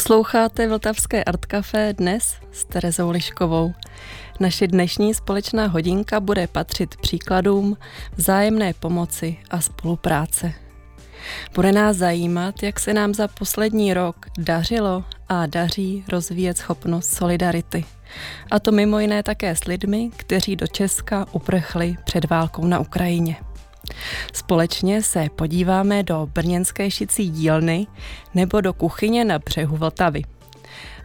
Posloucháte Vltavské Art Café dnes s Terezou Liškovou. Naše dnešní společná hodinka bude patřit příkladům vzájemné pomoci a spolupráce. Bude nás zajímat, jak se nám za poslední rok dařilo a daří rozvíjet schopnost solidarity. A to mimo jiné také s lidmi, kteří do Česka uprchli před válkou na Ukrajině. Společně se podíváme do brněnské šicí dílny nebo do kuchyně na břehu Vltavy.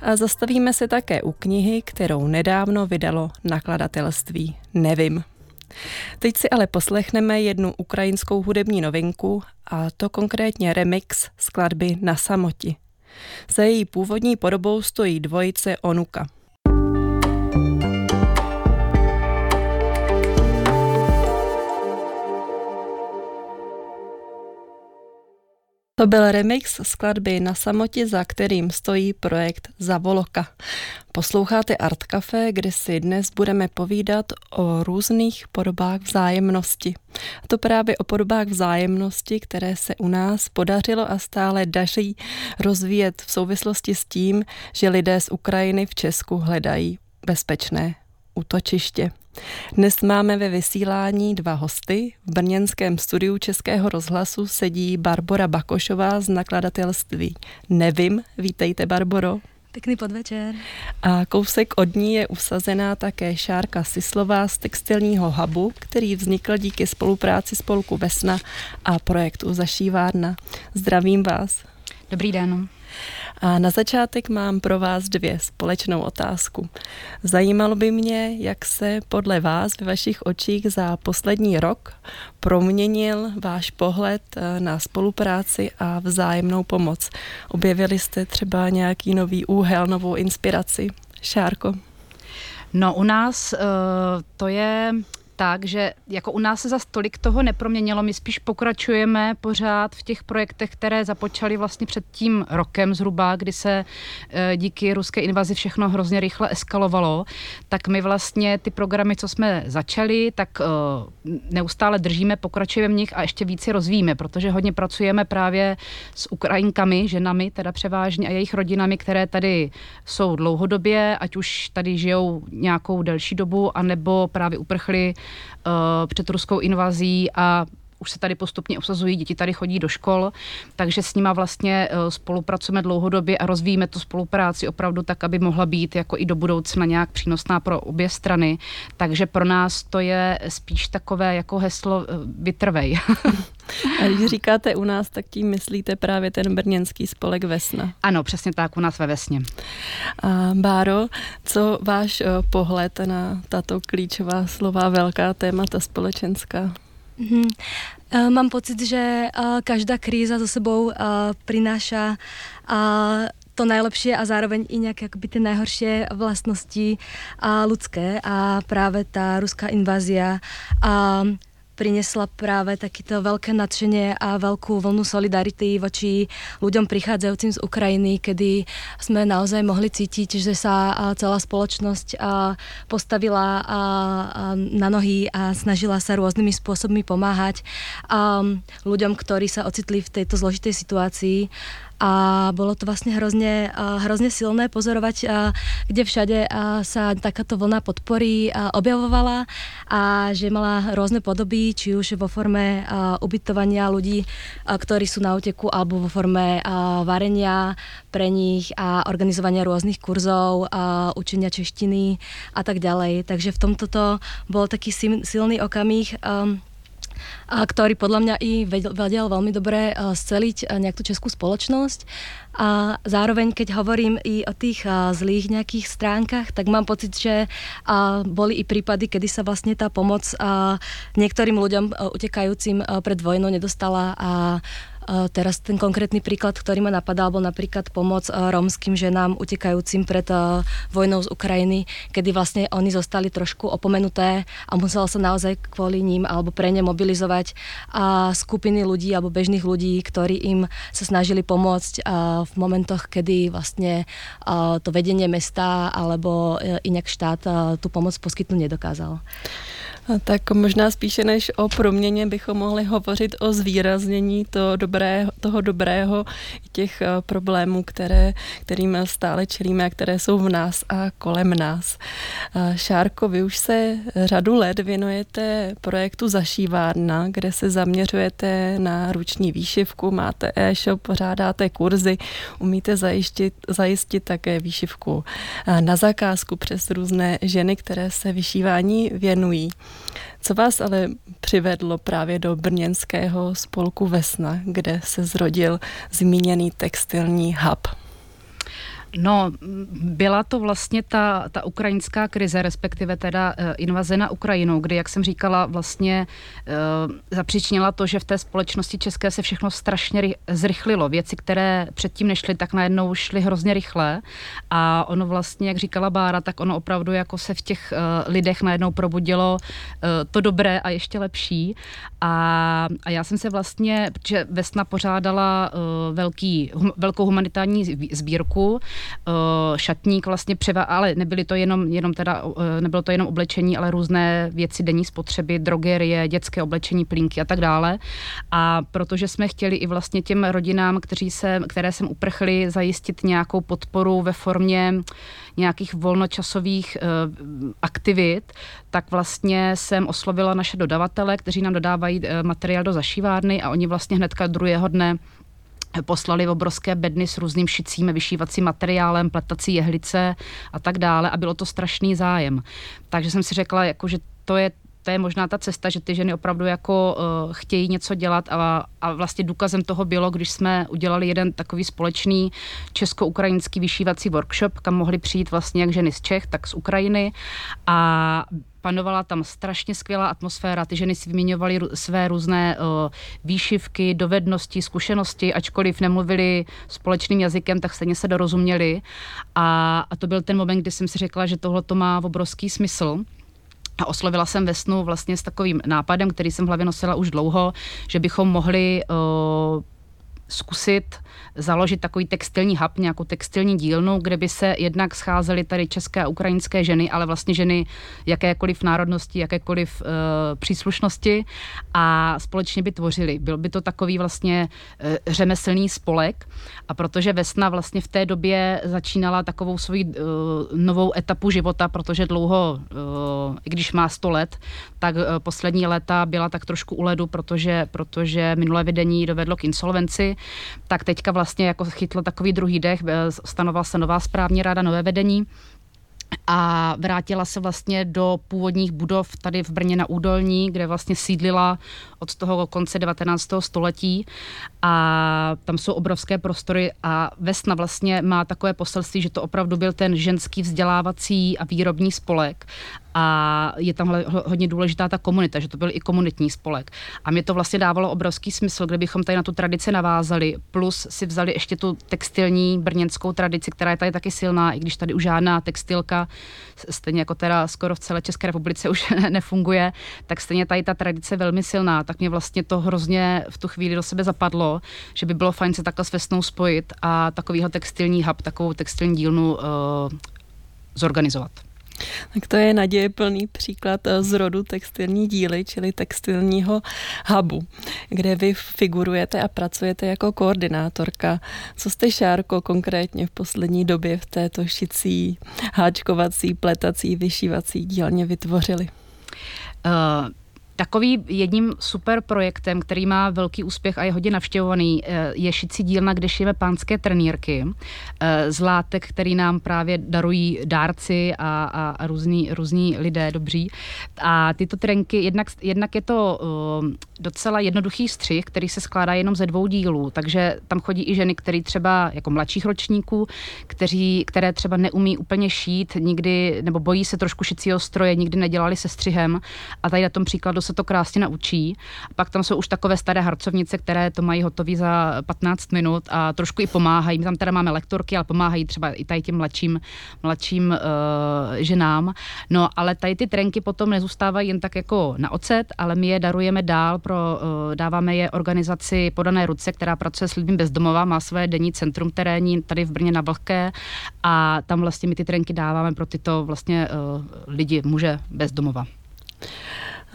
A zastavíme se také u knihy, kterou nedávno vydalo nakladatelství Nevím. Teď si ale poslechneme jednu ukrajinskou hudební novinku, a to konkrétně remix skladby Na samoti. Za její původní podobou stojí dvojice Onuka – To byl remix skladby Na samotě, za kterým stojí projekt Zavoloka. Posloucháte Art Café, kde si dnes budeme povídat o různých podobách vzájemnosti. A to právě o podobách vzájemnosti, které se u nás podařilo a stále daří rozvíjet v souvislosti s tím, že lidé z Ukrajiny v Česku hledají bezpečné útočiště. Dnes máme ve vysílání dva hosty. V brněnském studiu Českého rozhlasu sedí Barbora Bakošová z nakladatelství Nevím. Vítejte, Barboro. Pěkný podvečer. A kousek od ní je usazená také Šárka Sislová z textilního hubu, který vznikl díky spolupráci spolku Vesna a projektu Zašívárna. Zdravím vás. Dobrý den. A na začátek mám pro vás dvě společnou otázku. Zajímalo by mě, jak se podle vás ve vašich očích za poslední rok proměnil váš pohled eh, na spolupráci a vzájemnou pomoc. Objevili jste třeba nějaký nový úhel, novou inspiraci? Šárko? No u nás uh, to je tak, že jako u nás se za tolik toho neproměnilo, my spíš pokračujeme pořád v těch projektech, které započaly vlastně před tím rokem zhruba, kdy se e, díky ruské invazi všechno hrozně rychle eskalovalo, tak my vlastně ty programy, co jsme začali, tak e, neustále držíme, pokračujeme v nich a ještě více rozvíjíme, protože hodně pracujeme právě s Ukrajinkami, ženami teda převážně a jejich rodinami, které tady jsou dlouhodobě, ať už tady žijou nějakou delší dobu, anebo právě uprchli před ruskou invazí a už se tady postupně obsazují, děti tady chodí do škol, takže s nima vlastně eh, spolupracujeme dlouhodobě a rozvíjíme tu spolupráci opravdu tak, aby mohla být jako i do budoucna nějak přínosná pro obě strany. Takže pro nás to je spíš takové jako heslo eh, vytrvej. A když říkáte u nás, tak tím myslíte právě ten brněnský spolek Vesna. Ano, přesně tak, u nás ve Vesně. A Báro, co váš pohled na tato klíčová slova, velká témata společenská? Mm-hmm. Mám pocit, že uh, každá kríza za sebou prináša uh, to najlepšie a zároveň i nějaké akoby ty najhoršie vlastnosti ľudské a práve tá ruská invázia a priniesla práve takéto veľké nadšenie a veľkú vlnu solidarity voči ľuďom prichádzajúcim z Ukrajiny, kedy sme naozaj mohli cítiť, že sa celá spoločnosť postavila na nohy a snažila sa rôznymi spôsobmi pomáhať ľuďom, ktorí sa ocitli v tejto zložitej situácii a bolo to vlastne hrozne, hrozne silné pozorovať, kde všade sa takáto vlna podpory objavovala a že mala rôzne podoby, či už vo forme ubytovania ľudí, ktorí sú na uteku, alebo vo forme varenia pre nich a organizovania rôznych kurzov, učenia češtiny a tak ďalej. Takže v tomto to bol taký silný okamih a ktorý podľa mňa i vedel, vedel veľmi dobre uh, sceliť uh, nejakú českú spoločnosť. A zároveň, keď hovorím i o tých uh, zlých nejakých stránkach, tak mám pocit, že boli i prípady, kedy sa vlastne tá pomoc niektorým ľuďom utekajúcim pred vojnou nedostala a Teraz ten konkrétny príklad, ktorý ma napadal, bol napríklad pomoc rómským ženám utekajúcim pred vojnou z Ukrajiny, kedy vlastne oni zostali trošku opomenuté a musela sa naozaj kvôli ním alebo pre ne mobilizovať skupiny ľudí alebo bežných ľudí, ktorí im sa snažili pomôcť v momentoch, kedy vlastne to vedenie mesta alebo inak štát tú pomoc poskytnúť nedokázal. Tak možná spíše než o proměně bychom mohli hovořit o zvýraznění toho dobrého, toho dobrého těch eh, problémů, které, kterým stále čelíme a které jsou v nás a kolem nás. Šárko, vy už se řadu let věnujete projektu Zašívárna, kde se zaměřujete na ruční výšivku, máte e-shop, pořádáte kurzy, umíte zajistit, zajistit také výšivku na zakázku přes různé ženy, které se vyšívání věnují. Co vás ale přivedlo právě do brněnského spolku Vesna, kde se zrodil zmíněný textilní hub? No, byla to vlastně ta, ta ukrajinská krize, respektive teda uh, invaze na Ukrajinu, kdy, jak jsem říkala, vlastně uh, zapříčinila to, že v té společnosti české se všechno strašně ry- zrychlilo. Věci, které předtím nešly, tak najednou šly hrozně rychle a ono vlastně, jak říkala Bára, tak ono opravdu jako se v těch uh, lidech najednou probudilo to dobré a ještě lepší. A, a já jsem se vlastně, protože Vesna pořádala velký, hum, velkou humanitární sbírku, šatník vlastně převa, ale nebyly to jenom, jenom teda, uh, nebylo to jenom oblečení, ale různé věci denní spotřeby, drogerie, dětské oblečení, plínky a tak dále. A protože jsme chtěli i vlastně těm rodinám, kteří se, které sem uprchli, zajistit nějakou podporu ve formě nějakých volnočasových uh, aktivit, tak vlastně jsem oslovila naše dodavatele, kteří nám dodávají materiál do zašívárny a oni vlastně hnedka druhého dne poslali obrovské bedny s různým šicím, vyšívacím materiálem, pletací jehlice a tak dále a bylo to strašný zájem. Takže jsem si řekla, jako, že to je to je možná ta cesta, že ty ženy opravdu jako uh, chtějí něco dělat a, a vlastně důkazem toho bylo, když jsme udělali jeden takový společný česko-ukrajinský vyšívací workshop, kam mohli přijít vlastně jak ženy z Čech, tak z Ukrajiny a panovala tam strašně skvělá atmosféra. Ty ženy si vyměňovaly své různé uh, výšivky, dovednosti, zkušenosti, ačkoliv nemluvili společným jazykem, tak stejně se dorozuměli. A, a to byl ten moment, kdy jsem si řekla, že tohle to má obrovský smysl. A oslovila jsem Vesnu vlastně s takovým nápadem, který jsem v hlavě nosila už dlouho, že bychom mohli uh, zkusit založit takový textilní hub, nějakou textilní dílnu, kde by se jednak scházely tady české a ukrajinské ženy, ale vlastně ženy jakékoliv národnosti, jakékoliv uh, příslušnosti a společně by tvořili. Byl by to takový vlastně uh, řemeslný spolek a protože Vesna vlastně v té době začínala takovou svoji uh, novou etapu života, protože dlouho, uh, i když má 100 let, tak uh, poslední léta byla tak trošku u ledu, protože, protože minulé vedení dovedlo k insolvenci, tak teďka vlastně jako chytlo takový druhý dech, eh, stanovala se nová správní rada, nové vedení a vrátila se vlastně do původních budov tady v Brně na Údolní, kde vlastně sídlila od toho konce 19. století a tam jsou obrovské prostory a Vesna vlastně má takové poselství, že to opravdu byl ten ženský vzdělávací a výrobní spolek a je tam hodně důležitá ta komunita, že to byl i komunitní spolek. A mě to vlastně dávalo obrovský smysl, kdybychom tady na tu tradici navázali, plus si vzali ještě tu textilní brněnskou tradici, která je tady taky silná, i když tady už žádná textilka, stejně jako teda skoro v celé České republice už nefunguje, tak stejně tady ta tradice velmi silná, tak mě vlastně to hrozně v tu chvíli do sebe zapadlo, že by bylo fajn se takhle s Vesnou spojit a takovýho textilní hub, takovou textilní dílnu uh, zorganizovat. Tak to je naděje plný příklad eh, z rodu textilní díly, čili textilního hubu, kde vy figurujete a pracujete jako koordinátorka. Co jste, Šárko, konkrétně v poslední době v této šicí, háčkovací, pletací, vyšívací dílně vytvořili? Uh, Takový jedním super projektem, který má velký úspěch a je hodně navštěvovaný, eh, je šicí dílna, kde šijeme pánské trenýrky. Eh, z látek, který nám právě darují dárci a, a, a různí, různí lidé dobří. A tyto trenky, jednak, jednak je to uh, docela jednoduchý střih, který se skládá jenom ze dvou dílů, takže tam chodí i ženy, které třeba jako mladších ročníků, kteří, které třeba neumí úplně šít, nikdy, nebo bojí se trošku šicího stroje, nikdy nedělali se střihem. A tady na tom příkladu se to krásně naučí. A pak tam jsou už takové staré harcovnice, které to mají hotové za 15 minut a trošku i pomáhají. My tam teda máme lektorky, ale pomáhají třeba i tady těm mladším, mladším uh, ženám. No, ale tady ty trenky potom nezůstávají jen tak jako na ocet, ale my je darujeme dál, pro, uh, dáváme je organizaci Podané ruce, která pracuje s lidmi bezdomova, má své denní centrum terénní tady v Brně na Vlhké a tam vlastně my ty trenky dáváme pro tyto vlastně uh, lidi, muže bezdomova.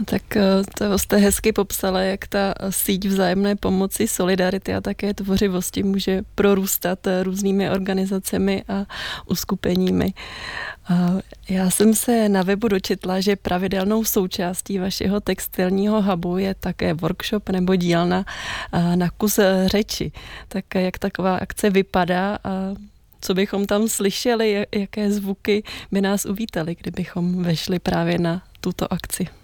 Tak eh, to jste hezky popsala, jak ta síť vzájemné pomoci, solidarity a také tvořivosti může prorůstat eh, různými organizacemi a uskupeními. Já jsem se na webu dočetla, že pravidelnou součástí vašeho textilního hubu je také workshop nebo dílna eh, na kus řeči. Tak jak taková akce vypadá a co bychom tam slyšeli, jaké zvuky by nás uvítali, kdybychom vešli právě na tuto akci.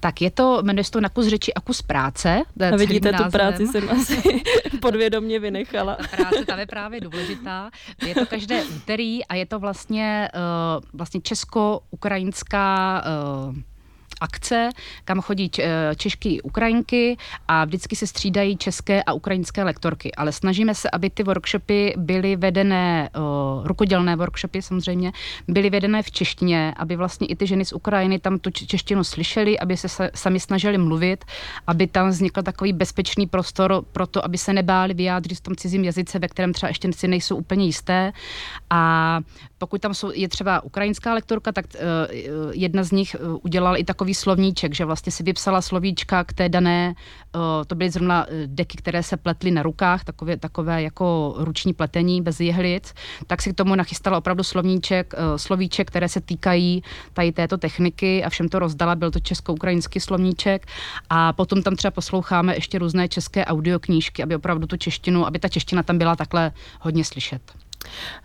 Tak je to, jmenuje se to na kus řeči a kus práce. A vidíte, tu práci jsem asi podvědomě vynechala. Ta práce tam je právě důležitá. Je to každé úterý a je to vlastně, uh, vlastně česko-ukrajinská uh, akce, kam chodí češky Ukrajinky a vždycky se střídají české a ukrajinské lektorky. Ale snažíme se, aby ty workshopy byly vedené, rukodělné workshopy samozřejmě, byly vedené v češtině, aby vlastně i ty ženy z Ukrajiny tam tu češtinu slyšely, aby se sami snažili mluvit, aby tam vznikl takový bezpečný prostor pro to, aby se nebáli vyjádřit v tom cizím jazyce, ve kterém třeba ještě si nejsou úplně jisté. A pokud tam jsou, je třeba ukrajinská lektorka, tak uh, jedna z nich uh, udělala i takový slovníček, že vlastně si vypsala slovíčka k té dané, uh, to byly zrovna deky, které se pletly na rukách, takové, takové jako ruční pletení bez jehlic, tak si k tomu nachystala opravdu slovníček, uh, slovíček, které se týkají tady této techniky a všem to rozdala, byl to česko-ukrajinský slovníček a potom tam třeba posloucháme ještě různé české audioknížky, aby opravdu tu češtinu, aby ta čeština tam byla takhle hodně slyšet.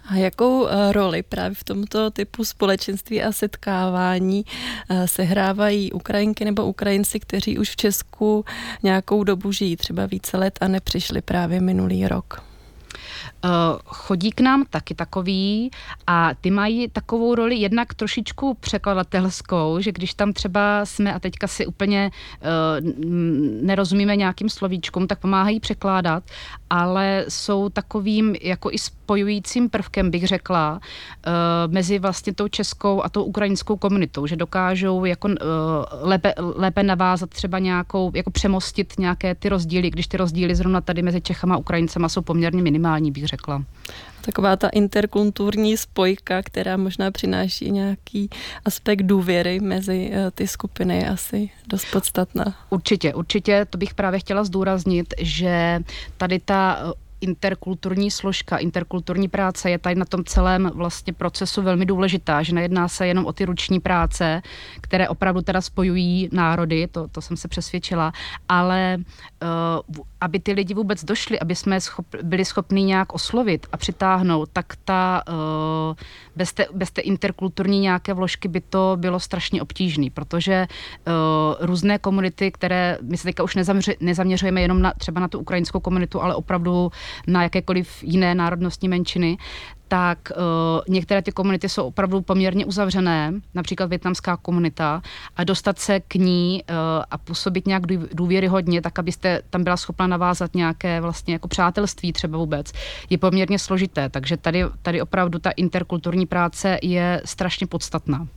A jakou eh, roli právě v tomto typu společenství a setkávání eh, sehrávají Ukrajinky nebo Ukrajinci, kteří už v Česku nějakou dobu žijí, třeba více let a nepřišli právě minulý rok? Uh, chodí k nám taky takový a ty mají takovou roli jednak trošičku překladatelskou, že když tam třeba jsme a teďka si úplně uh, nerozumíme nějakým slovíčkům, tak pomáhají překládat, ale jsou takovým jako i spojujícím prvkem, bych řekla, uh, mezi vlastně tou českou a tou ukrajinskou komunitou, že dokážou jako lépe, lépe navázat třeba nějakou, jako přemostit nějaké ty rozdíly, když ty rozdíly zrovna tady mezi Čechama a Ukrajincema jsou poměrně minimální, bych řekla. Taková ta interkulturní spojka, která možná přináší nějaký aspekt důvěry mezi uh, ty skupiny, je asi dost podstatná. Určitě, určitě, to bych právě chtěla zdůraznit, že tady ta interkulturní složka, interkulturní práce je tady na tom celém vlastně procesu velmi důležitá, že nejedná se jenom o ty ruční práce, které opravdu teda spojují národy, to, to jsem se přesvědčila, ale uh, aby ty lidi vůbec došli, aby jsme schop, byli schopni nějak oslovit a přitáhnout, tak ta, uh, bez, té, bez té interkulturní nějaké vložky by to bylo strašně obtížné, protože uh, různé komunity, které my se teďka už nezaměřujeme jenom na, třeba na tu ukrajinskou komunitu, ale opravdu na jakékoliv jiné národnostní menšiny, tak uh, některé ty komunity jsou opravdu poměrně uzavřené, například větnamská komunita, a dostat se k ní uh, a působit nějak důvěryhodně, tak abyste tam byla schopna navázat nějaké vlastně jako přátelství třeba vůbec, je poměrně složité. Takže tady, tady opravdu ta interkulturní práce je strašně podstatná.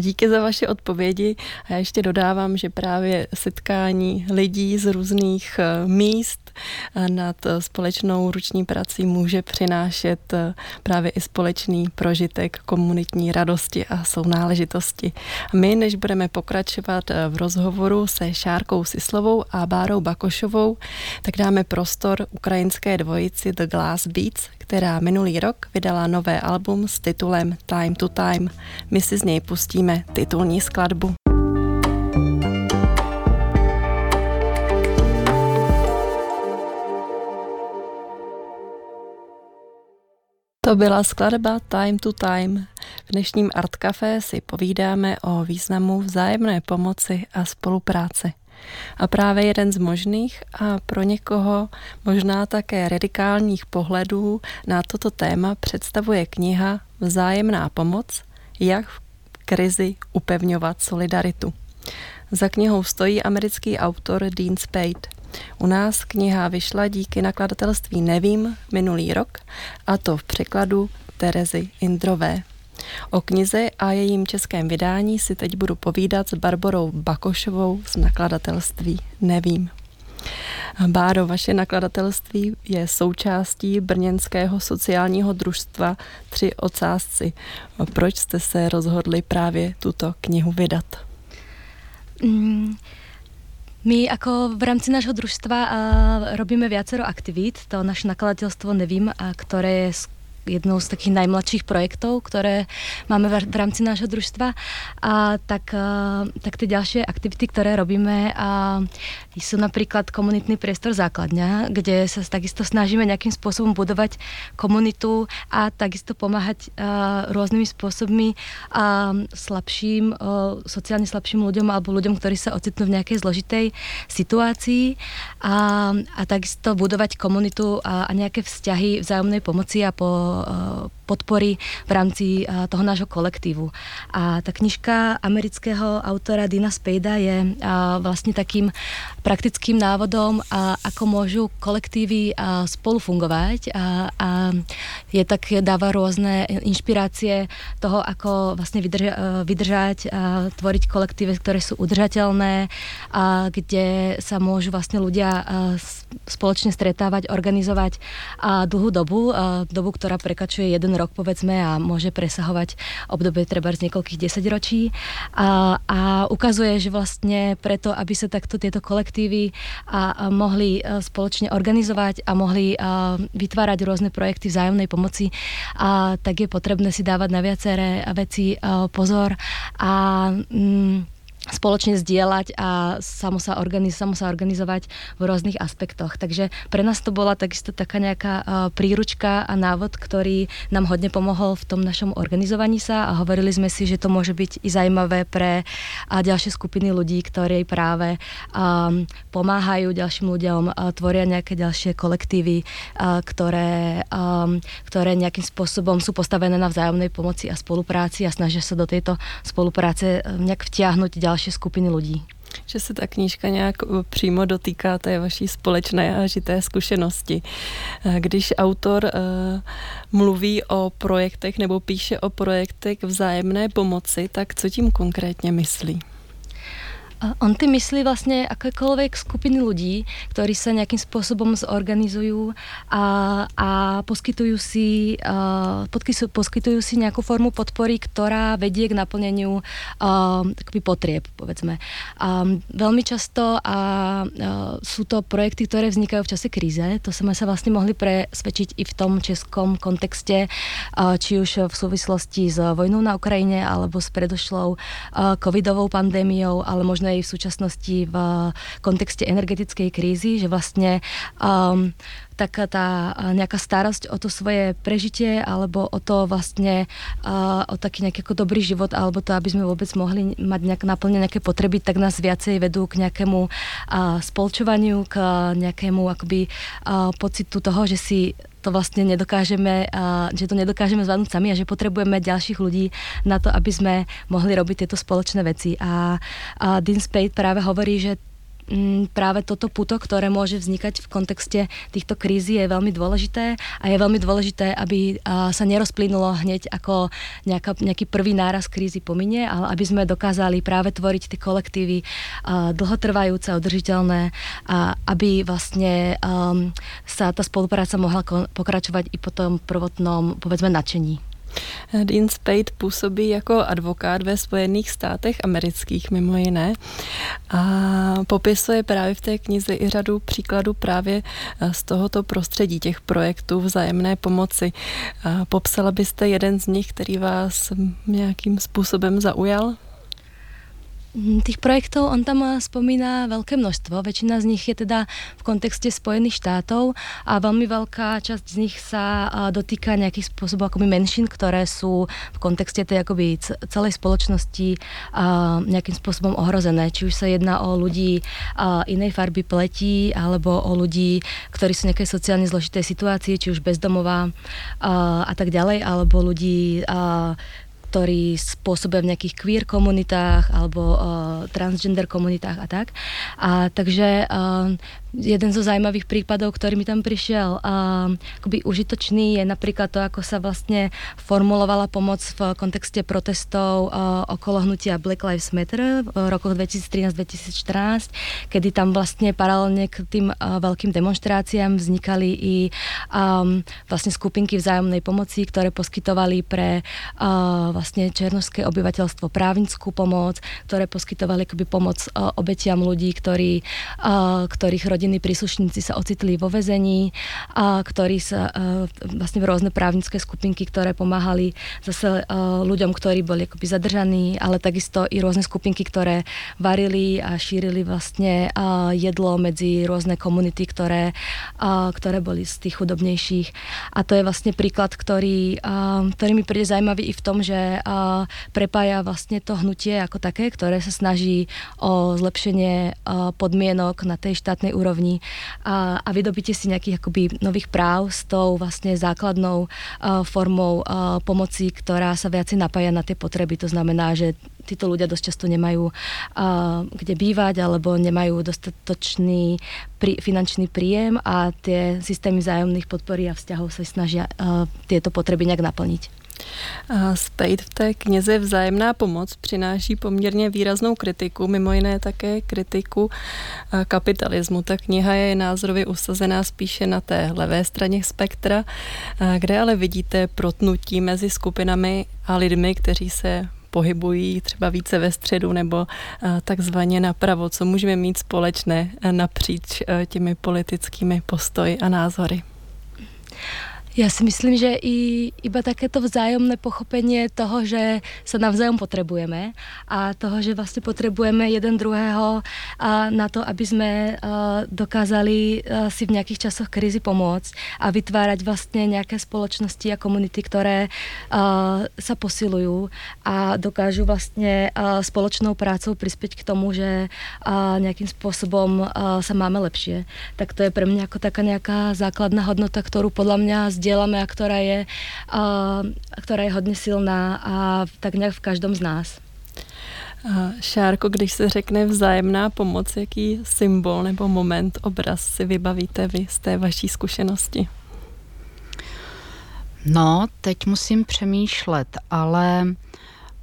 Díky za vaše odpovědi. A já ještě dodávám, že právě setkání lidí z různých eh, míst eh, nad eh, společnou ruční prací může přinášet právě i společný prožitek komunitní radosti a sounáležitosti. My, než budeme pokračovat v rozhovoru se Šárkou Sislovou a Bárou Bakošovou, tak dáme prostor ukrajinské dvojici The Glass Beats, která minulý rok vydala nové album s titulem Time to Time. My si z něj pustíme titulní skladbu. To byla skladba Time to Time. V dnešním Art Café si povídáme o významu vzájemné pomoci a spolupráce. A právě jeden z možných a pro někoho možná také radikálních pohledů na toto téma představuje kniha Vzájemná pomoc, jak v krizi upevňovat solidaritu. Za knihou stojí americký autor Dean Spade. U nás kniha vyšla díky nakladatelství Nevím minulý rok, a to v překladu Terezy Indrové. O knize a jejím českém vydání si teď budu povídat s Barborou Bakošovou z nakladatelství Nevím. Báro, vaše nakladatelství je součástí brněnského sociálního družstva Tři ocásci. Proč jste se rozhodli právě tuto knihu vydat? Mm, my ako v rámci nášho družstva robíme viacero aktivít. To naše nakladateľstvo Nevím, a ktoré je jednou z takých najmladších projektov, ktoré máme v rámci nášho družstva. A tak, tak tie ďalšie aktivity, ktoré robíme, a sú napríklad komunitný priestor základňa, kde sa takisto snažíme nejakým spôsobom budovať komunitu a takisto pomáhať rôznymi spôsobmi slabším, sociálne slabším ľuďom alebo ľuďom, ktorí sa ocitnú v nejakej zložitej situácii a, a takisto budovať komunitu a, a nejaké vzťahy vzájomnej pomoci a po podpory v rámci toho nášho kolektívu. A ta knižka amerického autora Dina Spejda je vlastně takým praktickým návodom, ako môžu kolektívy spolu fungovať a, je tak dáva rôzne inšpirácie toho, ako vydrža, vydržať a tvoriť kolektívy, ktoré sú udržateľné a kde sa môžu vlastne ľudia spoločne stretávať, organizovať dlhú dobu, dobu, ktorá prekračuje jeden rok povedzme a môže presahovať obdobie treba z niekoľkých desaťročí. A, a ukazuje, že vlastne preto, aby sa takto tieto kolektívy a, a mohli e, spoločne organizovať a mohli a, vytvárať rôzne projekty vzájomnej pomoci, a, tak je potrebné si dávať na viaceré veci a, pozor. A mm, spoločne zdieľať a samo sa, organiz, samo sa organizovať v rôznych aspektoch. Takže pre nás to bola takisto taká nejaká uh, príručka a návod, ktorý nám hodne pomohol v tom našom organizovaní sa a hovorili sme si, že to môže byť i zaujímavé pre ďalšie skupiny ľudí, ktorí práve um, pomáhajú ďalším ľuďom, uh, tvoria nejaké ďalšie kolektívy, uh, ktoré, um, ktoré nejakým spôsobom sú postavené na vzájomnej pomoci a spolupráci a snažia sa do tejto spolupráce nejak vtiahnuť ďalšie další skupiny lidí. Že se ta knížka nějak eh, přímo dotýká té vaší společné a žité zkušenosti. Eh, když autor uh, mluví o projektech nebo píše o projektech vzájemné pomoci, tak co tím konkrétně myslí? On ty myslí vlastne akékoľvek skupiny ľudí, ktorí sa nejakým spôsobom zorganizujú a, a poskytujú, si, uh, poskytujú si nejakú formu podpory, ktorá vedie k naplneniu uh, potrieb, povedzme. Um, veľmi často a, uh, sú to projekty, ktoré vznikajú v čase kríze. To sme sa vlastne mohli presvedčiť i v tom českom kontexte, uh, či už v súvislosti s vojnou na Ukrajine, alebo s predošlou uh, covidovou pandémiou, ale možno aj v súčasnosti v kontexte energetickej krízy, že vlastne um, taká tá nejaká starosť o to svoje prežitie alebo o to vlastne uh, o taký nejaký ako dobrý život alebo to, aby sme vôbec mohli mať nejak naplnené nejaké potreby, tak nás viacej vedú k nejakému uh, spolčovaniu, k nejakému akoby uh, pocitu toho, že si to vlastne nedokážeme, že to nedokážeme zvládnuť sami a že potrebujeme ďalších ľudí na to, aby sme mohli robiť tieto spoločné veci. A, a Dean Spade práve hovorí, že práve toto puto, ktoré môže vznikať v kontexte týchto krízy je veľmi dôležité a je veľmi dôležité, aby sa nerozplynulo hneď ako nejaká, nejaký prvý náraz krízy pominie, ale aby sme dokázali práve tvoriť tie kolektívy dlhotrvajúce, udržiteľné a aby vlastne um, sa tá spolupráca mohla pokračovať i po tom prvotnom, povedzme, nadšení. Dean Spade působí jako advokát ve Spojených státech amerických mimo jiné a popisuje právě v té knize i řadu příkladů právě eh, z tohoto prostředí těch projektů vzájemné pomoci. Popsala byste jeden z nich, který vás nějakým způsobem zaujal? Mm, tých projektov on tam eh, spomína veľké množstvo. Väčšina z nich je teda v kontexte Spojených štátov a veľmi veľká časť z nich sa eh, dotýka nejakých spôsobov akoby menšín, ktoré sú v kontexte tej akoby celej spoločnosti eh, nejakým spôsobom ohrozené. Či už sa jedná o ľudí inej farby pletí alebo o ľudí, ktorí sú v nejakej sociálne zložitej situácii, či už bezdomová a tak ďalej, alebo ľudí ktorí spôsobia v nejakých queer komunitách alebo uh, transgender komunitách a tak. A takže uh, jeden zo zaujímavých prípadov, ktorý mi tam prišiel uh, akoby užitočný, je napríklad to, ako sa vlastne formulovala pomoc v kontexte protestov uh, okolo hnutia Black Lives Matter v rokoch 2013-2014, kedy tam vlastne paralelne k tým uh, veľkým demonstráciám vznikali i um, vlastne skupinky vzájomnej pomoci, ktoré poskytovali pre uh, vlastne černožské obyvateľstvo právnickú pomoc, ktoré poskytovali akoby pomoc obetiam ľudí, ktorí, ktorých rodinní príslušníci sa ocitli vo vezení, a ktorí sa vlastne v rôzne právnické skupinky, ktoré pomáhali zase ľuďom, ktorí boli akoby zadržaní, ale takisto i rôzne skupinky, ktoré varili a šírili vlastne jedlo medzi rôzne komunity, ktoré, ktoré boli z tých chudobnejších. A to je vlastne príklad, ktorý, ktorý mi príde zaujímavý i v tom, že prepája vlastne to hnutie ako také, ktoré sa snaží o zlepšenie podmienok na tej štátnej úrovni a, a vydobitie si nejakých akoby nových práv s tou vlastne základnou formou pomoci, ktorá sa viacej napája na tie potreby. To znamená, že títo ľudia dosť často nemajú uh, kde bývať alebo nemajú dostatočný prí, finančný príjem a tie systémy vzájomných podpory a vzťahov sa snažia uh, tieto potreby nejak naplniť. Spejt v té knize Vzájemná pomoc přináší poměrně výraznou kritiku, mimo jiné také kritiku kapitalismu. Ta kniha je názorově usazená spíše na té levé straně spektra, kde ale vidíte protnutí mezi skupinami a lidmi, kteří se pohybují třeba více ve středu nebo takzvaně napravo, co můžeme mít společné napříč těmi politickými postoji a názory. Ja si myslím, že i, iba takéto vzájomné pochopenie toho, že sa navzájom potrebujeme a toho, že vlastne potrebujeme jeden druhého a na to, aby sme dokázali si v nejakých časoch krízy pomôcť a vytvárať vlastne nejaké spoločnosti a komunity, ktoré sa posilujú a dokážu vlastne spoločnou prácou prispieť k tomu, že nejakým spôsobom sa máme lepšie. Tak to je pre mňa ako taká nejaká základná hodnota, ktorú podľa mňa děláme a která je, a, která je hodně silná a tak nějak v každom z nás. Šárko, když se řekne vzájemná pomoc, jaký symbol nebo moment, obraz si vybavíte vy z té vaší zkušenosti? No, teď musím přemýšlet, ale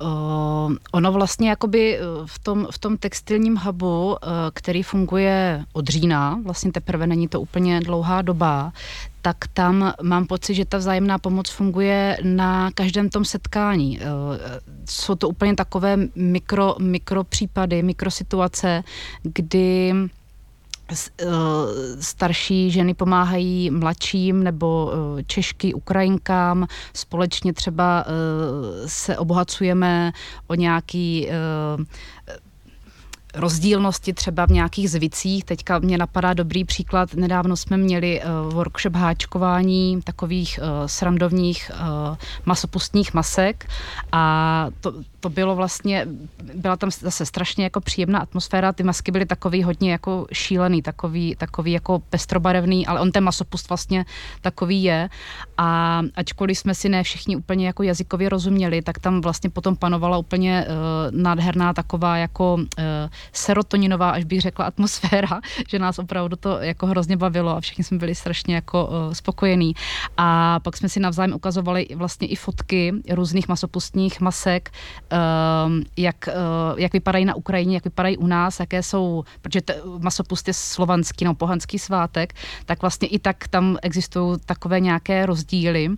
Uh, ono vlastně jakoby v tom, v tom textilním hubu, uh, který funguje od října, vlastně teprve není to úplně dlouhá doba, tak tam mám pocit, že ta vzájemná pomoc funguje na každém tom setkání. Eh, jsou to úplně takové mikro, mikro případy, mikrosituace, kdy eh, starší ženy pomáhají mladším nebo eh, češky, Ukrajinkám. Společně třeba se obohacujeme o nějaký rozdílnosti třeba v nějakých zvicích. Teďka mě napadá dobrý příklad. Nedávno jsme měli uh, workshop háčkování takových uh, srandovních uh, masopustních masek a to, to bylo vlastně, byla tam zase strašně jako příjemná atmosféra, ty masky byly takový hodně jako šílený, takový, takový jako pestrobarevný, ale on ten masopust vlastně takový je a ačkoliv jsme si ne všichni úplně jako jazykově rozuměli, tak tam vlastně potom panovala úplně uh, nádherná taková jako uh, serotoninová, až bych řekla, atmosféra, že nás opravdu to jako hrozně bavilo a všichni jsme byli strašně jako uh, spokojení. A pak jsme si navzájem ukazovali vlastně i fotky různých masopustních masek, uh, jak, uh, jak vypadají na Ukrajině, jak vypadají u nás, jaké jsou, protože t- masopust je slovanský, no pohanský svátek, tak vlastně i tak tam existují takové nějaké rozdíly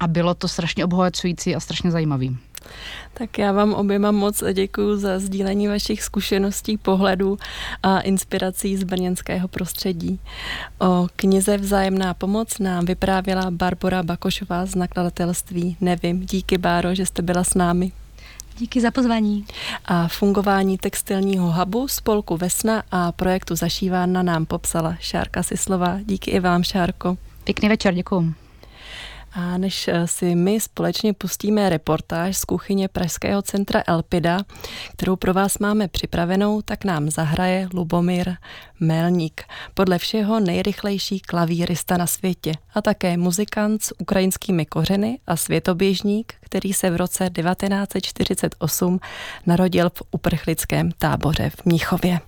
a bylo to strašně obohacující a strašně zajímavý. Tak já vám oběma moc děkuji za sdílení vašich zkušeností, pohledů a inspirací z brněnského prostředí. O knize Vzájemná pomoc nám vyprávěla Barbara Bakošová z nakladatelství Nevím. Díky, Báro, že jste byla s námi. Díky za pozvání. A fungování textilního hubu, spolku Vesna a projektu Zašívána nám popsala Šárka Sislova. Díky i vám, Šárko. Pěkný večer, děkuji. A než eh, si my společně pustíme reportáž z kuchyně Pražského centra Elpida, kterou pro vás máme připravenou, tak nám zahraje Lubomír Melník, podle všeho nejrychlejší klavírista na světě a také muzikant s ukrajinskými kořeny a světoběžník, který se v roce 1948 narodil v uprchlickém táboře v Mnichově.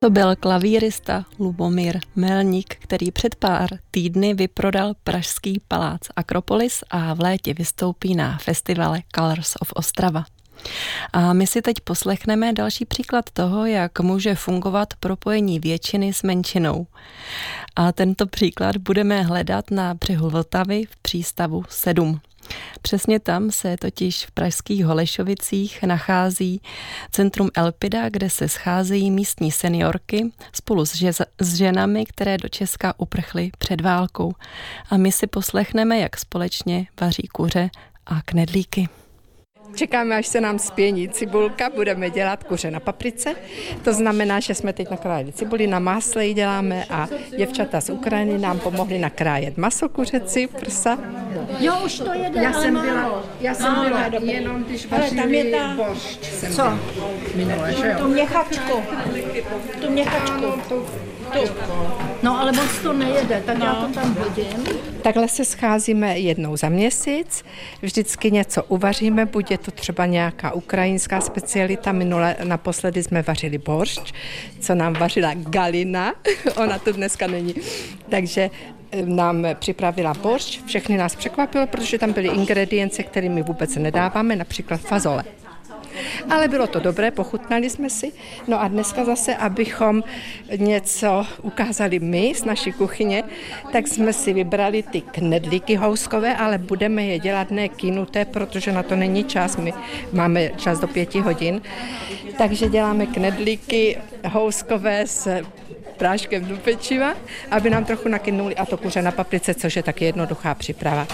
To byl klavírista Lubomír Melník, který před pár týdny vyprodal pražský palác Akropolis a v létě vystoupí na festivale Colors of Ostrava. A my si teď poslechneme další příklad toho, jak může fungovat propojení většiny s menšinou. A tento příklad budeme hledat na břehu Vltavy v přístavu 7. Přesně tam se totiž v pražských Holešovicích nachází centrum Elpida, kde se scházejí místní seniorky spolu s, žez- s ženami, které do Česka uprchly před válkou. A my si poslechneme, jak společně vaří kuře a knedlíky. Čekáme, až se nám spění cibulka, budeme dělat kuře na paprice. To znamená, že jsme teď nakrájeli cibuli, na másle ji děláme a děvčata z Ukrajiny nám pomohli nakrájet maso kuřeci, prsa. Jo, už to jede, Já jsem byla, já jsem Málo, byla dobrý. jenom, když Ale tam je vařili ta-. Jsem Co? byla Minule, že Tu jo? měchačku. Tu měchačku. Tu. No ale moc to nejede, tak já to tam hodím. Takhle se scházíme jednou za měsíc, vždycky něco uvaříme, buď je to třeba nějaká ukrajinská specialita, minule naposledy jsme vařili boršť, co nám vařila Galina, ona tu dneska není, takže nám připravila boršť, všechny nás překvapilo, protože tam byly ingredience, které my vůbec nedáváme, například fazole. Ale bylo to dobré, pochutnali jsme si. No a dneska zase, abychom něco ukázali my z naší kuchyně, tak jsme si vybrali ty knedlíky houskové, ale budeme je dělat ne kinuté, protože na to není čas. My máme čas do pěti hodin. Takže děláme knedlíky houskové s práškem do pečiva, aby nám trochu nakynuli a to kuře na paprice, což je taky jednoduchá příprava,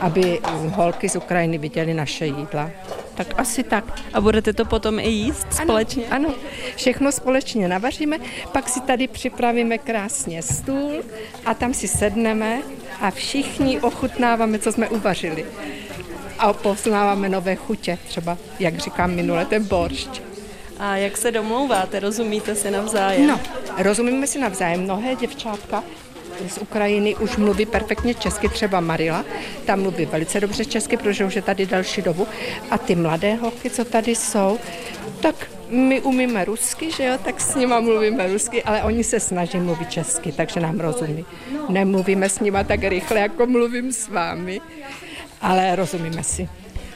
aby holky z Ukrajiny viděly naše jídla. Tak asi tak. A budete to potom i jíst společně? Ano, ano, všechno společně navaříme, pak si tady připravíme krásně stůl a tam si sedneme a všichni ochutnáváme, co jsme uvařili. A poznáváme nové chutě, třeba, jak říkám minule, ten boršť. A jak se domlouváte? Rozumíte si navzájem? No, rozumíme si navzájem. Mnohé děvčátka z Ukrajiny už mluví perfektně česky, třeba Marila, ta mluví velice dobře česky, protože už je tady další dobu. A ty mladé holky, co tady jsou, tak my umíme rusky, že jo, tak s nima mluvíme rusky, ale oni se snaží mluvit česky, takže nám rozumí. Nemluvíme s nima tak rychle, jako mluvím s vámi, ale rozumíme si.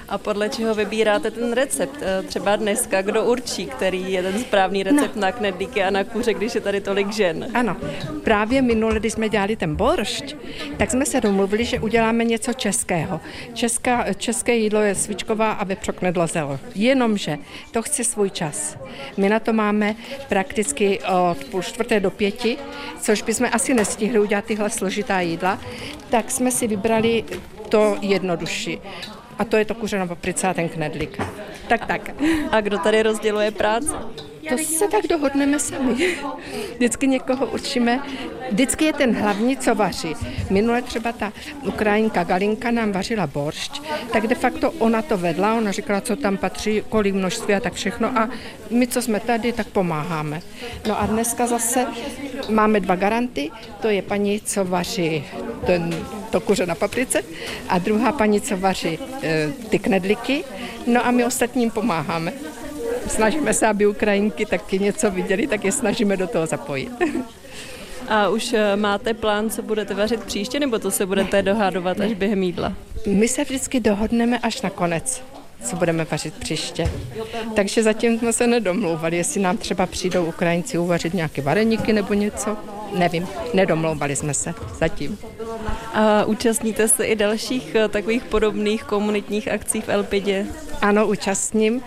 A podle čeho vybíráte ten recept? Eh, Třeba dneska, kdo určí, který je ten správný recept no. na knedlíky a na kuře, když je tady tolik žen? Ano, právě minule, když jsme dělali ten boršť, tak jsme se domluvili, že uděláme něco českého. Česká, české jídlo je svíčková a vepřoknedlo zelo. Jenomže to chce svůj čas. My na to máme prakticky od půl čtvrté do pěti, což bychom asi nestihli udělat tyhle složitá jídla, tak jsme si vybrali to jednodušší. A to je to kuře na paprice a ten knedlík. Tak, tak. A kdo tady rozděluje práci? To se tak dohodneme sami. Vždycky někoho učíme. Vždycky je ten hlavní, co vaří. Minule třeba ta Ukrajinka Galinka nám vařila boršť, tak de facto ona to vedla, ona říkala, co tam patří, kolik množství a tak všechno a my, co jsme tady, tak pomáháme. No a dneska zase máme dva garanty, to je paní, co vaří ten, to kuře na paprice a druhá paní, co vaří e, ty knedliky, no a my ostatním pomáháme snažíme se, aby Ukrajinky taky něco viděli, tak je snažíme do toho zapojit. A už eh, máte plán, co budete vařit příště, nebo to se budete dohadovat až během jídla? My se vždycky dohodneme až na konec, co budeme vařit příště. Takže zatím jsme se nedomlouvali, jestli nám třeba přijdou Ukrajinci uvařit nějaké vareníky nebo něco. Nevím, nedomlouvali jsme se zatím. A účastníte se i dalších eh, takových podobných komunitních akcí v Elpidě? Ano, účastním.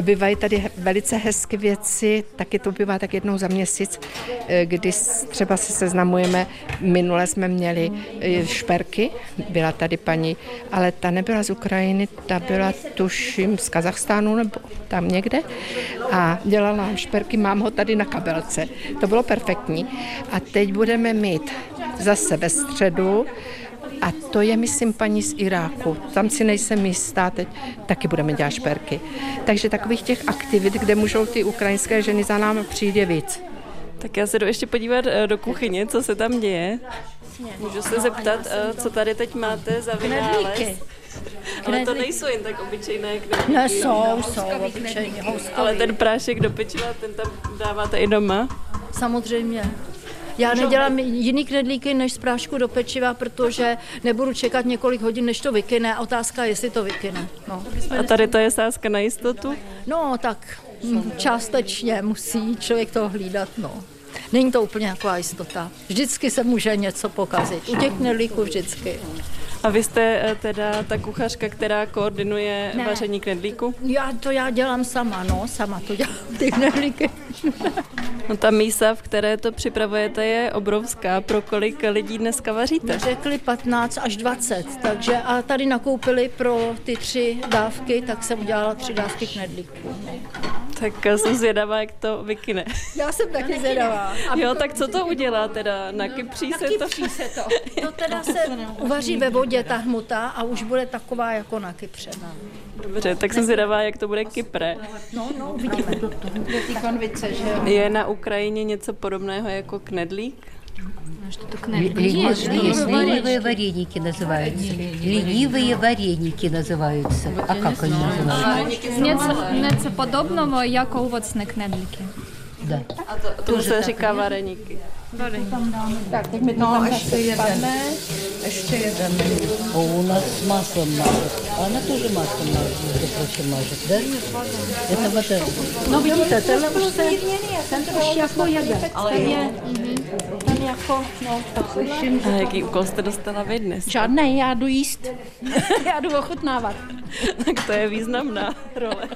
Bývají tady velice hezké věci, taky to bývá tak jednou za měsíc, eh, kdy třeba se seznamujeme. Minule jsme měli eh, šperky, byla tady paní, ale ta nebyla z Ukrajiny, ta byla tuším z Kazachstánu nebo tam někde a dělala nám šperky, mám ho tady na kabelce. To bylo perfektní. A teď budeme mít zase ve středu a to je, myslím, paní z Iráku. Tam si nejsem jistá, teď taky budeme dělat šperky. Takže takových těch aktivit, kde můžou ty ukrajinské ženy za námi přijít, je víc. Tak já se jdu ještě podívat eh, do kuchyně, co se tam děje. Můžu se zeptat, eh, co tady teď máte za vynález? Ale to nejsou jen tak obyčejné knedlíky. Ne, jsou, jsou obyčejně houskový. Ale ten prášek do pečiva, ten tam dáváte i doma? Samozřejmě. Já nedělám jiný knedlíky než z prášku do pečiva, protože nebudu čekat několik hodin, než to vykyne. Otázka, jestli to vykyne. No. A tady to je sázka na jistotu? No, tak částečně musí člověk to hlídat, no. Není to úplně taková jistota. Vždycky se může něco pokazit. U těch knedlíků vždycky. A vy jste eh, teda ta kuchařka, která koordinuje ne. vaření knedlíku? Já to já dělám sama, no, sama to dělám, ty knedlíky. no ta mísa, v které to připravujete, je obrovská. Pro kolik lidí dneska vaříte? Řekli 15 až 20, takže a tady nakoupili pro ty tři dávky, tak jsem udělala tři dávky knedlíků. Tak jsem zvědavá, jak to vykyne. Já jsem taky zvědavá. Jo, tak co to udělá teda? Na kypří se to? se to. To teda se uvaří ve vodě ta hmota a už bude taková jako na Kypře. Dobře, tak jsem zvědavá, jak to bude Kypre. No, no, uvidíme. ty konvice, že jo. Je na Ukrajině něco podobného jako knedlík? Ленивые вареники называются. Ленивые вареники называются. А как они называются? Něco podobného jako ovocné knedlíky. Да. A to, tomu se říká vareníky. Tak, teď mi to no, tam ještě jeden. Ještě jeden. O, у нас с маслом мажет. Она тоже маслом мажет, между прочим, мажет, да? Это вот это. No vidíte, tenhle už se, ten už jako jede. Ten je, ten jako, no, tak slyším. A jaký úkol jste dostala vy dnes? Žádný, já jdu jíst. já jdu ochutnávat. tak to je významná role.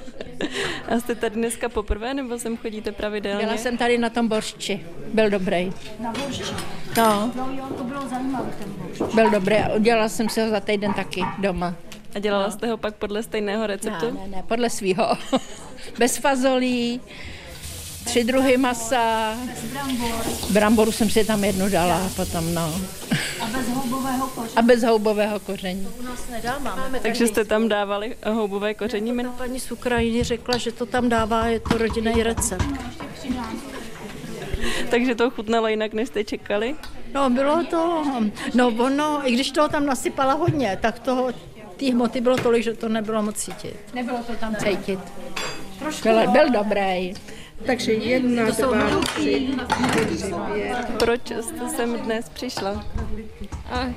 A jste tady dneska poprvé, nebo sem chodíte pravidelně? Byla jsem tady na tom boršči. Byl dobrý. Na boršči? No. No jo, to bylo zajímavé ten boršč. Byl dobrý. Udělala jsem si ho za týden taky doma. A dělala no. jste ho pak podle stejného receptu? Ne, ne, ne, podle svého. Bez fazolí, tři druhy masa. Bez brambor. Bramboru jsem si tam jednu dala potom, no. A bez houbového koření. A bez houbového koření. U nás nedá, máme Takže jste tam dávali houbové koření? Ta paní z Ukrajiny řekla, že to tam dává, je to rodinný recept. Takže to chutnalo jinak, než jste čekali? No, bylo to, no ono, i když toho tam nasypala hodně, tak toho, té hmoty bylo tolik, že to nebylo moc cítit. Nebylo to tam Cítit. Byl, byl dobrý. Takže jedna, dva, tři, čtyři, pět. Proč jste sem dnes přišla?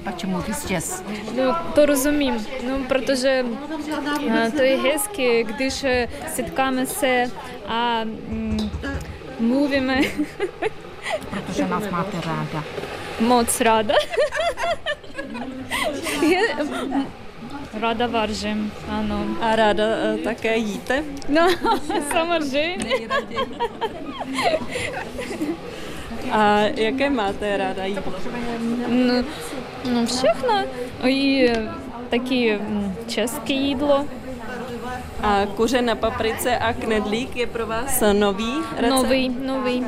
Почему вы здесь? Ну, то розумім. Ну, protože а, то є hezky, když е, setkáme a mm, mluvíme Protože nás máte ráda. moc ráda. Je, mm, Ráda vařím, ano. A ráda uh, také jíte? No, samozřejmě. A jaké máte ráda jíst? No, no všechno. I taky hm, české jídlo. A kuře na paprice a knedlík je pro vás nový recept? Nový, nový.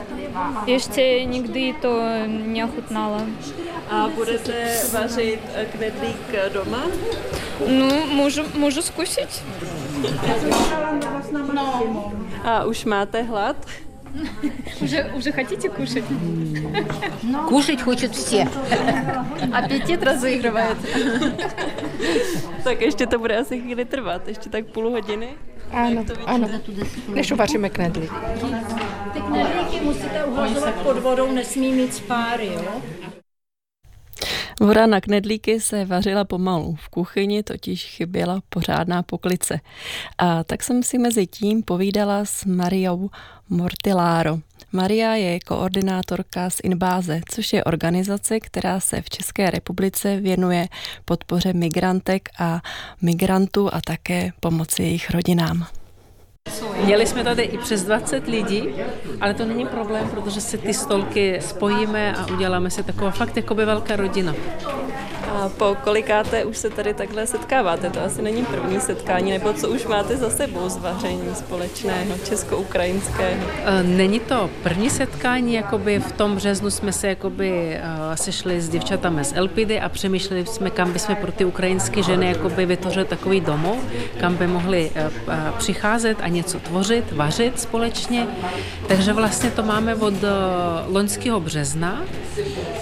Ještě nikdy to neochutnala. A budete vařit eh, knedlík doma? doma? Ну, можу, можу скусити. A už máte hlad? Уже, уже хотите кушать? Кушать хочет все. Аппетит разыгрывает. tak ještě to bude asi chvíli trvat, ještě tak půl hodiny. Ano, ano. Než uvaříme knedlík. Ty knedlíky musíte uhlazovat pod vodou, nesmí mít spáry, jo? Voda na knedlíky se vařila pomalu, v kuchyni totiž chyběla pořádná poklice. A tak jsem si mezi tím povídala s Mariou Mortilláro. Maria je koordinátorka z Inbáze, což je organizace, která se v České republice věnuje podpoře migrantek a migrantů a také pomoci jejich rodinám. Měli jsme tady i přes 20 lidí, ale to není problém, protože se ty stolky spojíme a uděláme se taková fakt jako by velká rodina. A po kolikáté už se tady takhle setkáváte? To asi není první setkání, nebo co už máte za sebou z vaření společného, česko-ukrajinského? E, Není to první setkání, jakoby v tom březnu jsme se jakoby e, sešli s děvčatami z Elpidy a přemýšleli jsme, kam bychom pro ty ukrajinské ženy jakoby vytvořili takový domov, kam by mohli e, e, přicházet a něco tvořit, vařit společně. Takže vlastně to máme od loňského března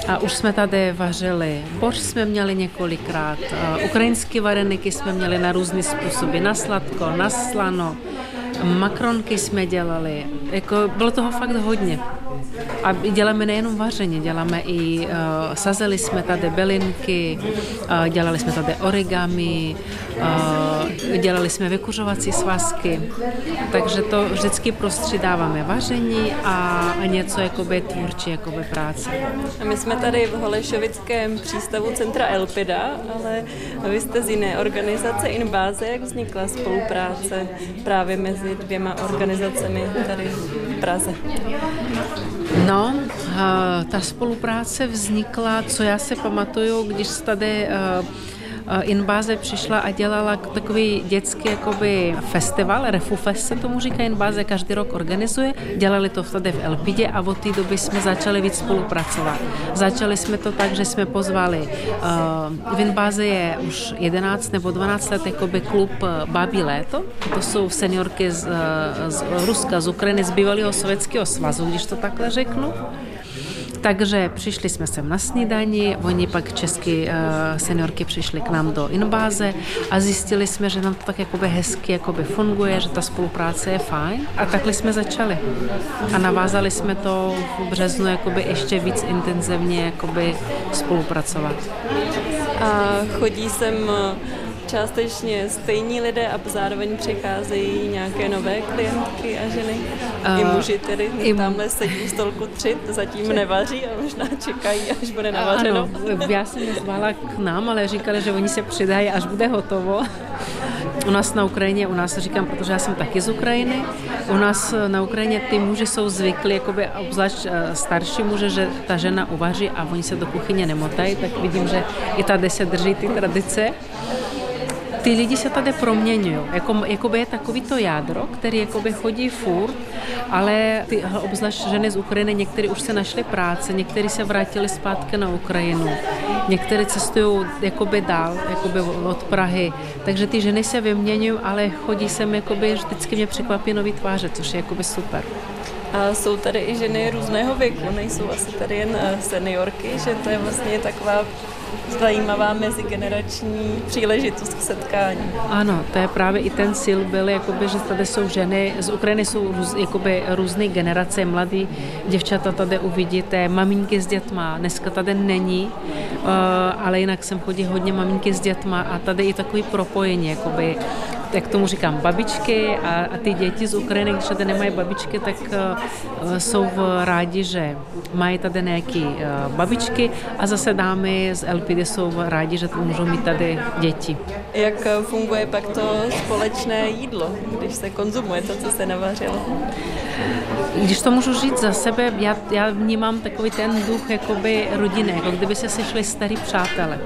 a už jsme tady vařili borš jsme měli několikrát, e, ukrajinské vareniky jsme měli na různé způsoby, na sladko, na slano, makronky jsme dělali, jako bylo toho fakt hodně. A děláme nejenom vaření, děláme i, uh, sazeli jsme tady bylinky, uh, dělali jsme tady origami, uh, dělali jsme vykuřovací svazky, takže to vždycky prostřídáváme vaření a, a něco jakoby tvůrčí jakoby práce. A my jsme tady v Holešovickém přístavu centra Elpida, ale vy jste z jiné organizace Inbáze. Jak vznikla spolupráce právě mezi dvěma organizacemi tady v Praze? No, ta spolupráce vznikla, co já se pamatuju, když tady Inbáze přišla a dělala takový dětský jakoby festival, Refufest se tomu říká, Inbáze každý rok organizuje. Dělali to tady v Elpidě a od té doby jsme začali víc spolupracovat. Začali jsme to tak, že jsme pozvali, uh, v Inbáze je už 11 nebo 12 let jakoby klub Babí léto, to jsou seniorky z, z Ruska, z Ukrajiny, z bývalého sovětského svazu, když to takhle řeknu. Takže přišli jsme sem na snídani, oni pak český uh, seniorky přišli k nám do Inbáze a zjistili jsme, že nám to tak jakoby hezky jakoby funguje, že ta spolupráce je fajn a takhle jsme začali. A navázali jsme to v březnu jakoby ještě víc intenzivně jakoby spolupracovat. A chodí sem částečně stejní lidé a zároveň přicházejí nějaké nové klientky a ženy? Uh, I muži tedy i... tamhle sedí u stolku tři, zatím nevaří a možná čekají, až bude navařeno. Ano, já jsem nezvala k nám, ale říkali, že oni se přidají, až bude hotovo. U nás na Ukrajině, u nás říkám, protože já jsem taky z Ukrajiny, u nás na Ukrajině ty muži jsou zvyklí, jakoby obzvlášť eh, starší muže, že ta žena uvaří a oni se do kuchyně nemotají, tak vidím, že i tady se drží ty tradice ty lidi se tady proměňují. Jako, jakoby je takový to jádro, který jakoby chodí furt, ale ty obzvlášť ženy z Ukrajiny, některé už se našly práce, některé se vrátili zpátky na Ukrajinu, některé cestují jakoby dál, jakoby od Prahy, takže ty ženy se vyměňují, ale chodí sem jakoby vždycky mě překvapí nový tváře, což je jakoby super. A jsou tady i ženy různého věku, nejsou asi tady jen eh, seniorky, že to je vlastně taková zajímavá mezigenerační příležitost k setkání. Ano, to je právě i ten sil byl, jakoby, že tady jsou ženy, z Ukrajiny jsou růz, jakoby, různé generace, mladí děvčata tady uvidíte, maminky s dětma, dneska tady není, uh, ale jinak sem chodí hodně maminky s dětma a tady i takový propojení, jakoby jak tomu říkám, babičky a, a ty děti z Ukrajiny, když tady nemají babičky, tak uh, jsou v rádi, že mají tady nějaké uh, babičky a zase dámy z LPD jsou rádi, že můžou mít tady děti. Jak funguje pak to společné jídlo, když se konzumuje to, co se navařilo? Když to můžu říct za sebe, já, já vnímám takový ten duch jakoby rodiny, jako kdyby se sešli starý přátelé.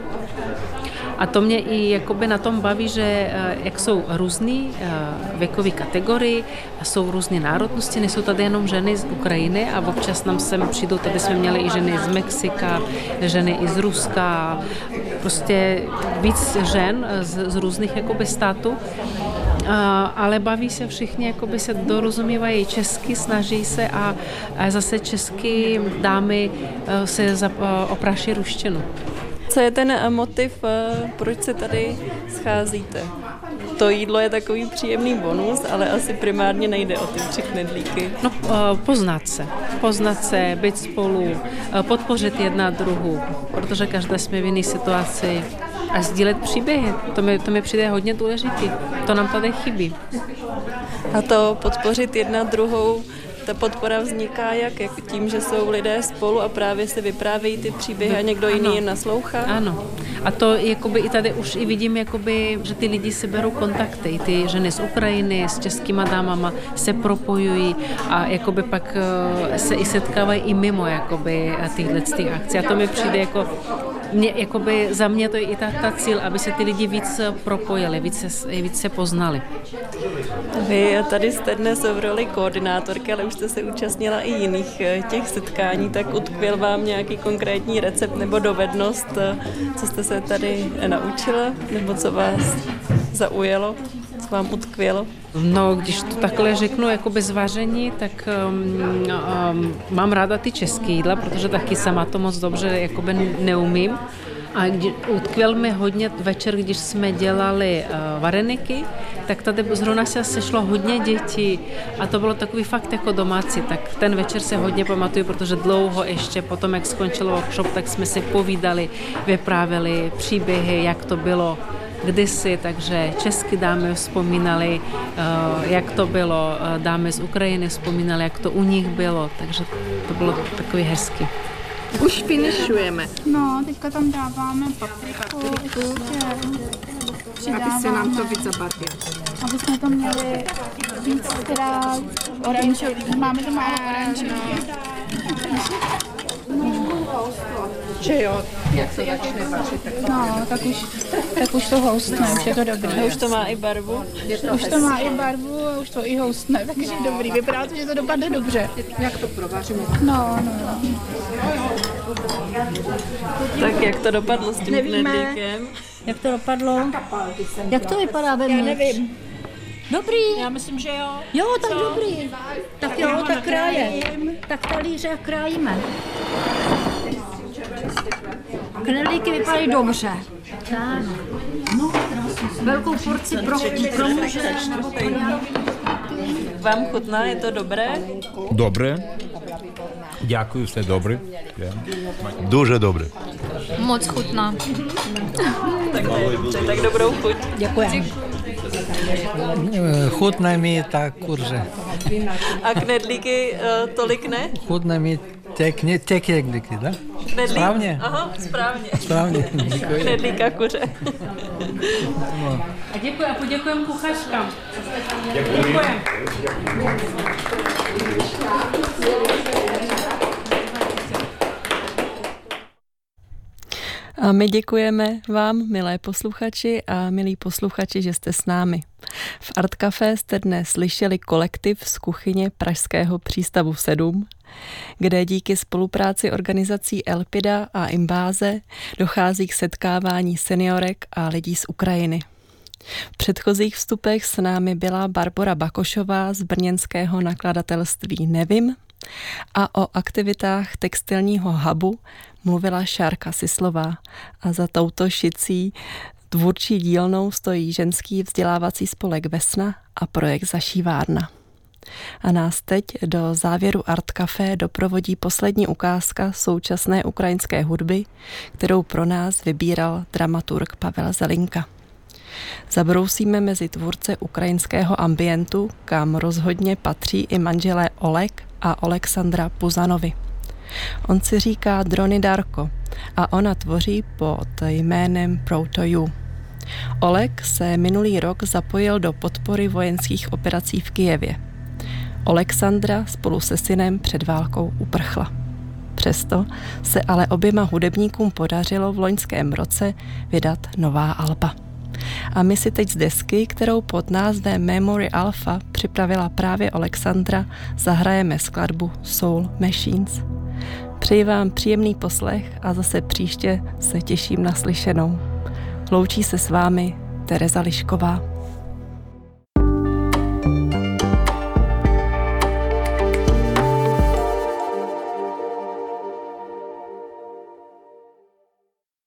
A to mě i jakoby na tom baví, že eh, jak jsou různý eh, věkové kategorie, jsou různé národnosti, nejsou tady jenom ženy z Ukrajiny a občas nám sem přijdou, tady jsme měli i ženy z Mexika, ženy i z Ruska, prostě víc žen z, z různých jakoby států. ale baví se všichni, jakoby se dorozumívají česky, snaží se a, a zase česky dámy eh, se opraší ruštinu. Co je ten eh, motiv, eh, proč se tady scházíte? To jídlo je takový příjemný bonus, ale asi primárně nejde o ty tři knedlíky. No, eh, poznat se. Poznat se, být spolu, podpořit jedna druhu, protože každá jsme v jiné situaci a sdílet příběhy. To mi, to mi přijde hodně důležitý. To nám tady chybí. A to podpořit jedna druhou ta podpora vzniká jak? jak tím, že jsou lidé spolu a právě se vyprávějí ty příběhy a někdo jiný ano. jim naslouchá? Ano. A to jakoby i tady už i vidím, jakoby, že ty lidi si berou kontakty. Ty ženy z Ukrajiny s českýma dámama se propojují a jakoby pak eh, se i setkávají i mimo jakoby tyhle akcí. A to mi přijde jako mě, jakoby za mě to je i ta, ta cíl, aby se ty lidi víc propojili, víc se, víc se poznali. Vy tady jste dnes v roli koordinátorky, ale už jste se účastnila i jiných eh, těch setkání, tak utkvěl vám nějaký konkrétní recept nebo dovednost, eh, co jste se tady naučila, nebo co vás zaujalo, co vám utkvělo? No, když to takhle řeknu jako bez vaření, tak um, um, mám ráda ty české jídla, protože taky sama to moc dobře jakoby neumím. A utkvěl mi hodně večer, když jsme dělali uh, vareniky, tak tady zrovna se sešlo hodně dětí. A to bylo takový fakt jako domácí, tak ten večer se hodně pamatuju, protože dlouho ještě potom, jak skončil workshop, tak jsme si povídali, vyprávěli příběhy, jak to bylo kdysi, takže česky dámy vzpomínali, uh, jak to bylo, uh, dámy z Ukrajiny vzpomínali, jak to u nich bylo, takže to bylo takový hezky. Už finišujeme. No, teďka tam dáváme papriku, Aby se nám to víc zabarvilo. Aby jsme to měli víc teda oranžový. Máme to málo oranžový. Že jo, jak se začne vařit, tak No, tak už, tak už to houstne, už je to dobré. A už to má i barvu? Už to má i barvu a už to i houstne, takže dobrý. Vypadá to, že to dopadne dobře. Jak to provaříme? No, no, no. Tak jak to dopadlo s tím knedlíkem? Jak to dopadlo? Jak to vypadá ve Já nevím. Dobrý. Já myslím, že jo. Jo, tak dobrý. Tak jo, tak kráje. Tak talíře a krájíme. Knedlíky vypadají dobře. Tak. Velkou porci pro, pro muže nebo pro nějaký Vám chutná, je to dobré? Добре. Дякую, все добре. Дуже добре. Moc chutná. Tak ne, tak dobrou chuť. Děkuji. Chutná mi tak kurže. A knedlíky uh, tolik ne? Chutná mi kne, te knedlíky, da? Knedlík? Správně? Aha, správně. Správně, děkuji. Knedlíka kuře. A děkuji a poděkujeme kuchařkám. Děkuji. A my děkujeme vám, milé posluchači a milí posluchači, že jste s námi. V Art Café jste dnes slyšeli kolektiv z kuchyně Pražského přístavu 7, kde díky spolupráci organizací Elpida a Imbáze dochází k setkávání seniorek a lidí z Ukrajiny. V předchozích vstupech s námi byla Barbara Bakošová z brněnského nakladatelství Nevím a o aktivitách textilního hubu mluvila Šárka Sislová a za touto šicí tvůrčí dílnou stojí ženský vzdělávací spolek Vesna a projekt Zašívárna. A nás teď do závěru Art Café doprovodí poslední ukázka současné ukrajinské hudby, kterou pro nás vybíral dramaturg Pavel Zelinka. Zabrousíme mezi tvůrce ukrajinského ambientu, kam rozhodně patří i manželé Olek a Alexandra Puzanovi. On si říká Drony Darko a ona tvoří pod jménem Proto You. Oleg se minulý rok zapojil do podpory vojenských operací v Kijevě. Alexandra spolu se synem před válkou uprchla. Přesto se ale oběma hudebníkům podařilo v loňském roce vydat nová alba. A my si teď z desky, kterou pod názvem Memory Alpha připravila právě Alexandra, zahrajeme skladbu Soul Machines. Přeji vám příjemný poslech a zase příště se těším na slyšenou. Loučí se s vámi Tereza Lišková.